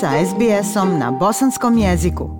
sa SBS-om na bosanskom jeziku.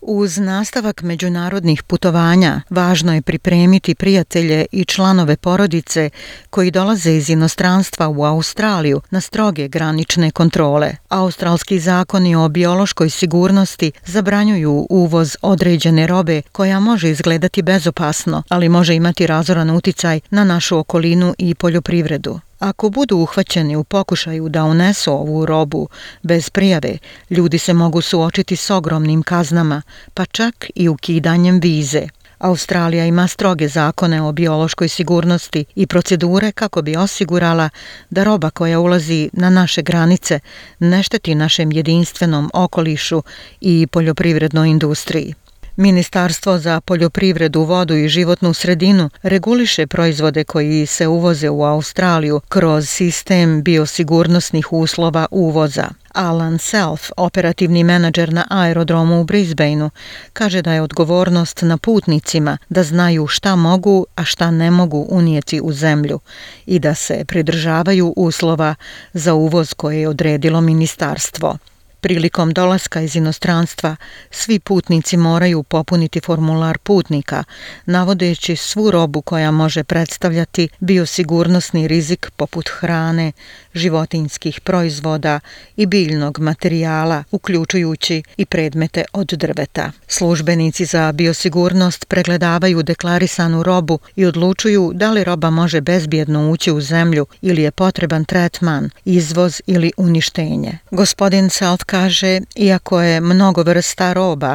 Uz nastavak međunarodnih putovanja, važno je pripremiti prijatelje i članove porodice koji dolaze iz inostranstva u Australiju na stroge granične kontrole. Australski zakoni o biološkoj sigurnosti zabranjuju uvoz određene robe koja može izgledati bezopasno, ali može imati razoran uticaj na našu okolinu i poljoprivredu. Ako budu uhvaćeni u pokušaju da unesu ovu robu bez prijave, ljudi se mogu suočiti s ogromnim kaznama, pa čak i ukidanjem vize. Australija ima stroge zakone o biološkoj sigurnosti i procedure kako bi osigurala da roba koja ulazi na naše granice ne šteti našem jedinstvenom okolišu i poljoprivrednoj industriji. Ministarstvo za poljoprivredu, vodu i životnu sredinu reguliše proizvode koji se uvoze u Australiju kroz sistem biosigurnosnih uslova uvoza. Alan Self, operativni menadžer na aerodromu u Brisbaneu, kaže da je odgovornost na putnicima da znaju šta mogu, a šta ne mogu unijeti u zemlju i da se pridržavaju uslova za uvoz koje je odredilo ministarstvo. Prilikom dolaska iz inostranstva svi putnici moraju popuniti formular putnika, navodeći svu robu koja može predstavljati biosigurnosni rizik poput hrane, životinskih proizvoda i biljnog materijala, uključujući i predmete od drveta. Službenici za biosigurnost pregledavaju deklarisanu robu i odlučuju da li roba može bezbjedno ući u zemlju ili je potreban tretman, izvoz ili uništenje. Gospodin South kaže, iako je mnogo vrsta roba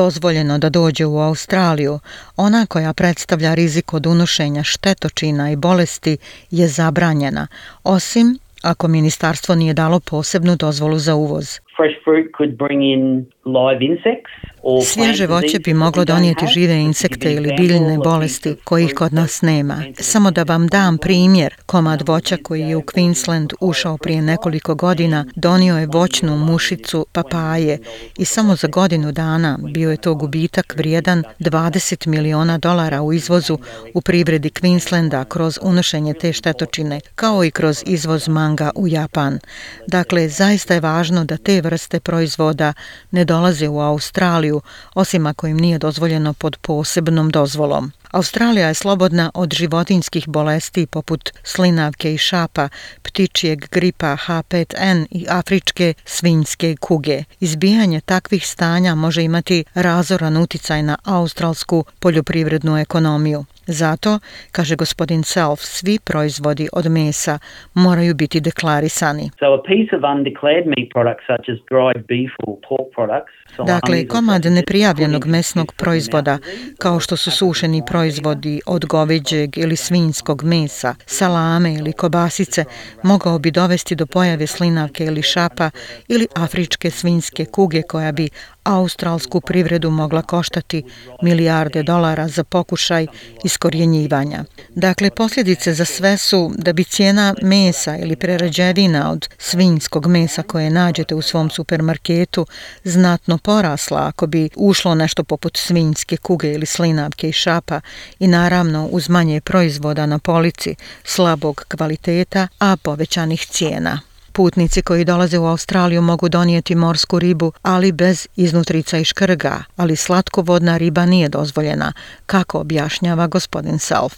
dozvoljeno da dođe u Australiju, ona koja predstavlja rizik od unošenja štetočina i bolesti je zabranjena, osim ako ministarstvo nije dalo posebnu dozvolu za uvoz. Fresh fruit could bring in live insects. Svježe voće bi moglo donijeti žive insekte ili biljne bolesti kojih kod nas nema. Samo da vam dam primjer, komad voća koji je u Queensland ušao prije nekoliko godina donio je voćnu mušicu papaje i samo za godinu dana bio je to gubitak vrijedan 20 miliona dolara u izvozu u privredi Queenslanda kroz unošenje te štetočine, kao i kroz izvoz manga u Japan. Dakle, zaista je važno da te vrste proizvoda ne dolaze u Australiju prodaju, osim ako im nije dozvoljeno pod posebnom dozvolom. Australija je slobodna od životinskih bolesti poput slinavke i šapa, ptičijeg gripa H5N i afričke svinjske kuge. Izbijanje takvih stanja može imati razoran uticaj na australsku poljoprivrednu ekonomiju. Zato, kaže gospodin Self, svi proizvodi od mesa moraju biti deklarisani. Dakle, komad neprijavljenog mesnog proizvoda, kao što su sušeni proizvodi od goveđeg ili svinjskog mesa, salame ili kobasice, mogao bi dovesti do pojave slinavke ili šapa ili afričke svinjske kuge koja bi australsku privredu mogla koštati milijarde dolara za pokušaj iskorjenjivanja. Dakle, posljedice za sve su da bi cijena mesa ili prerađevina od svinjskog mesa koje nađete u svom supermarketu znatno porasla ako bi ušlo nešto poput svinjske kuge ili slinavke i šapa i naravno uz manje proizvoda na polici slabog kvaliteta, a povećanih cijena. Putnici koji dolaze u Australiju mogu donijeti morsku ribu, ali bez iznutrica i škrga, ali slatkovodna riba nije dozvoljena, kako objašnjava gospodin Self.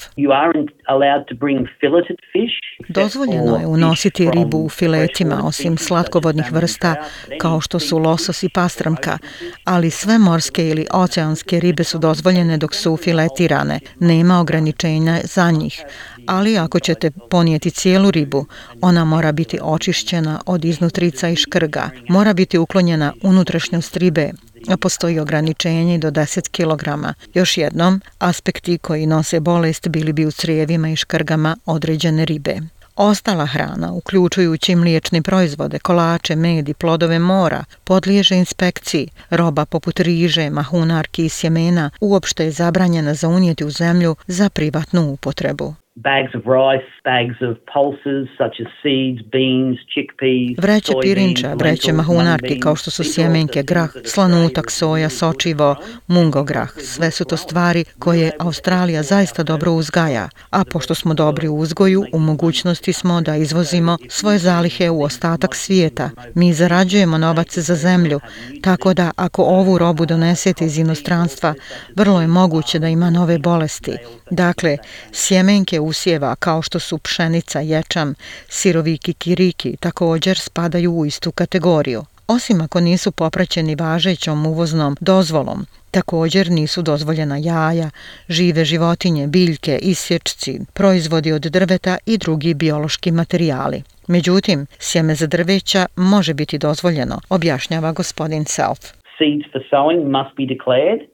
Dozvoljeno je unositi ribu u filetima osim slatkovodnih vrsta kao što su losos i pastramka, ali sve morske ili oceanske ribe su dozvoljene dok su filetirane, nema ograničenja za njih ali ako ćete ponijeti cijelu ribu, ona mora biti očišćena od iznutrica i škrga, mora biti uklonjena unutrašnjost ribe, a postoji ograničenje do 10 kg. Još jednom, aspekti koji nose bolest bili bi u crijevima i škrgama određene ribe. Ostala hrana, uključujući mliječne proizvode, kolače, med i plodove mora, podliježe inspekciji. Roba poput riže, mahunarki i sjemena uopšte je zabranjena za unijeti u zemlju za privatnu upotrebu bags of rice, bags of pulses such as seeds, beans, chickpeas, vreće pirinča, vreće mahunarki kao što su sjemenke, grah, slanutak, soja, sočivo, mungo grah. Sve su to stvari koje Australija zaista dobro uzgaja, a pošto smo dobri u uzgoju, u mogućnosti smo da izvozimo svoje zalihe u ostatak svijeta. Mi zarađujemo novace za zemlju, tako da ako ovu robu donesete iz inostranstva, vrlo je moguće da ima nove bolesti. Dakle, sjemenke usjeva kao što su pšenica, ječam, sirovi kikiriki također spadaju u istu kategoriju. Osim ako nisu popraćeni važećom uvoznom dozvolom, također nisu dozvoljena jaja, žive životinje, biljke, isječci, proizvodi od drveta i drugi biološki materijali. Međutim, sjeme za drveća može biti dozvoljeno, objašnjava gospodin Self.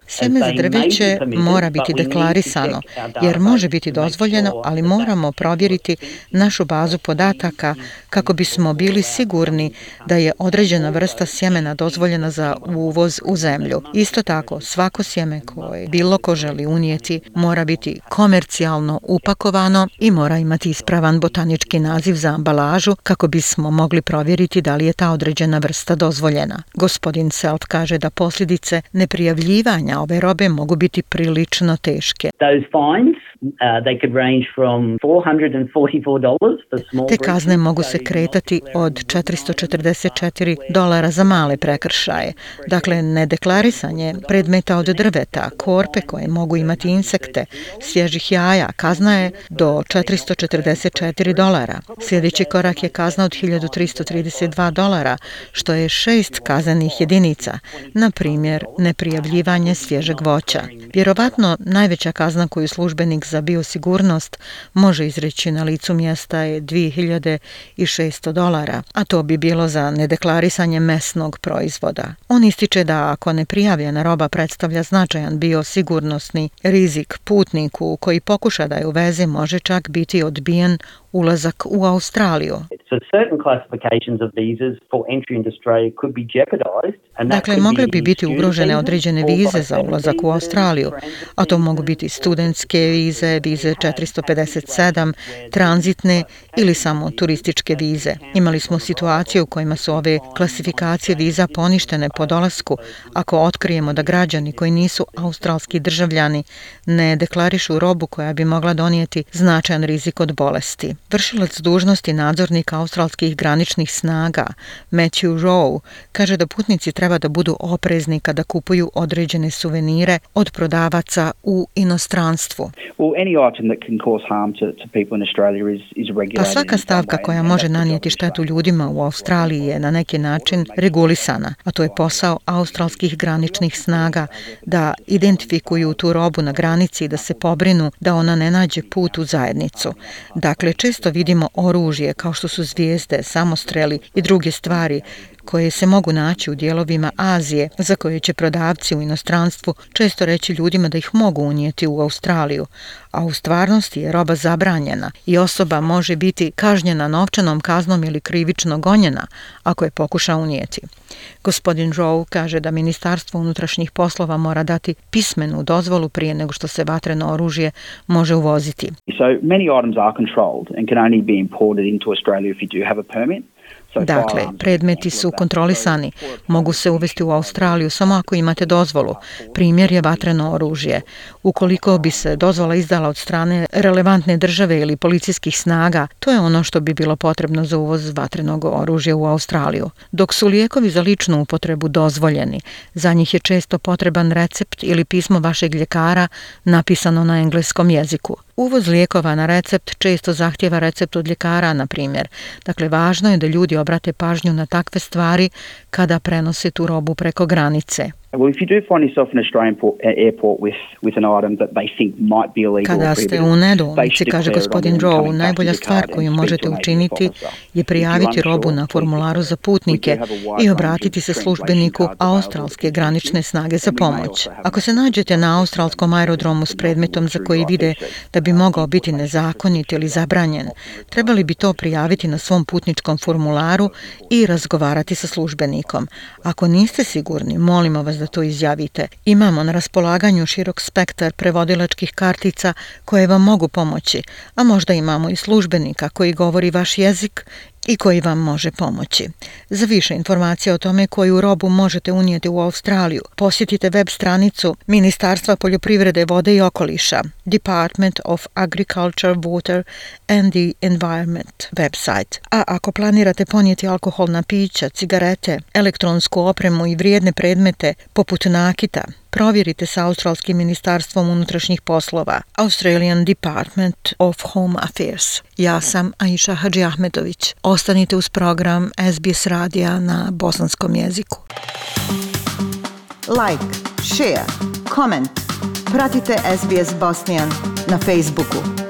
Seme za drviće mora biti deklarisano, jer može biti dozvoljeno, ali moramo provjeriti našu bazu podataka kako bismo bili sigurni da je određena vrsta sjemena dozvoljena za uvoz u zemlju. Isto tako, svako sjeme koje bilo ko želi unijeti mora biti komercijalno upakovano i mora imati ispravan botanički naziv za ambalažu kako bismo mogli provjeriti da li je ta određena vrsta dozvoljena. Gospodin Self kaže da posljedice neprijavljivanja ove robe mogu biti prilično teške. Those fines uh, they could range from 444 dollars for small Te kazne mogu se kretati od 444 dolara za male prekršaje. Dakle, nedeklarisanje predmeta od drveta, korpe koje mogu imati insekte, svježih jaja, kazna je do 444 dolara. Sljedeći korak je kazna od 1332 dolara, što je šest kazanih jedinica na primjer neprijavljivanje svježeg voća. Vjerovatno, najveća kazna koju službenik za biosigurnost može izreći na licu mjesta je 2600 dolara, a to bi bilo za nedeklarisanje mesnog proizvoda. On ističe da ako neprijavljena roba predstavlja značajan biosigurnosni rizik putniku koji pokuša da je uveze, može čak biti odbijen ulazak u Australiju. Dakle, mogle bi biti ugrožene određene vize za ulazak u Australiju, a to mogu biti studentske vize, vize 457, tranzitne ili samo turističke vize. Imali smo situacije u kojima su ove klasifikacije viza poništene po dolasku ako otkrijemo da građani koji nisu australski državljani ne deklarišu robu koja bi mogla donijeti značajan rizik od bolesti. Vršilac dužnosti nadzornika australskih graničnih snaga Matthew Rowe kaže da putnici treba da budu oprezni kada kupuju određene suvenire od prodavaca u inostranstvu. Pa svaka stavka koja može nanijeti štetu ljudima u Australiji je na neki način regulisana, a to je posao australskih graničnih snaga da identifikuju tu robu na granici i da se pobrinu da ona ne nađe put u zajednicu. Dakle, često vidimo oružje kao što su zvijezde, samostreli i druge stvari koje se mogu naći u dijelovima Azije, za koje će prodavci u inostranstvu često reći ljudima da ih mogu unijeti u Australiju, a u stvarnosti je roba zabranjena i osoba može biti kažnjena novčanom kaznom ili krivično gonjena ako je pokuša unijeti. Gospodin Rowe kaže da Ministarstvo unutrašnjih poslova mora dati pismenu dozvolu prije nego što se vatreno oružje može uvoziti. So many items are controlled and can only be imported into Australia if you do have a permit. Dakle, predmeti su kontrolisani. Mogu se uvesti u Australiju samo ako imate dozvolu. Primjer je vatreno oružje. Ukoliko bi se dozvola izdala od strane relevantne države ili policijskih snaga, to je ono što bi bilo potrebno za uvoz vatrenog oružja u Australiju. Dok su lijekovi za ličnu upotrebu dozvoljeni, za njih je često potreban recept ili pismo vašeg ljekara napisano na engleskom jeziku. Uvoz lijekova na recept često zahtjeva recept od ljekara, na primjer. Dakle, važno je da ljudi obrate pažnju na takve stvari kada prenose tu robu preko granice. Well, if you do find yourself in Australian port, airport with, with an item that they think might be illegal Kada ste u nedolici, kaže gospodin Joe, najbolja stvar koju možete učiniti je prijaviti robu na formularu za putnike i obratiti se službeniku australske granične snage za pomoć. Ako se nađete na australskom aerodromu s predmetom za koji vide da bi mogao biti nezakonit ili zabranjen, trebali bi to prijaviti na svom putničkom formularu i razgovarati sa službenikom. Ako niste sigurni, molimo vas da to izjavite. Imamo na raspolaganju širok spektar prevodilačkih kartica koje vam mogu pomoći, a možda imamo i službenika koji govori vaš jezik i koji vam može pomoći. Za više informacije o tome koju robu možete unijeti u Australiju, posjetite web stranicu Ministarstva poljoprivrede, vode i okoliša Department of Agriculture, Water and the Environment website. A ako planirate ponijeti alkoholna pića, cigarete, elektronsku opremu i vrijedne predmete poput nakita, provjerite sa Australskim ministarstvom unutrašnjih poslova, Australian Department of Home Affairs. Ja sam Aisha Hadži Ahmedović. Ostanite uz program SBS Radija na bosanskom jeziku. Like, share, comment. Pratite SBS Bosnian na Facebooku.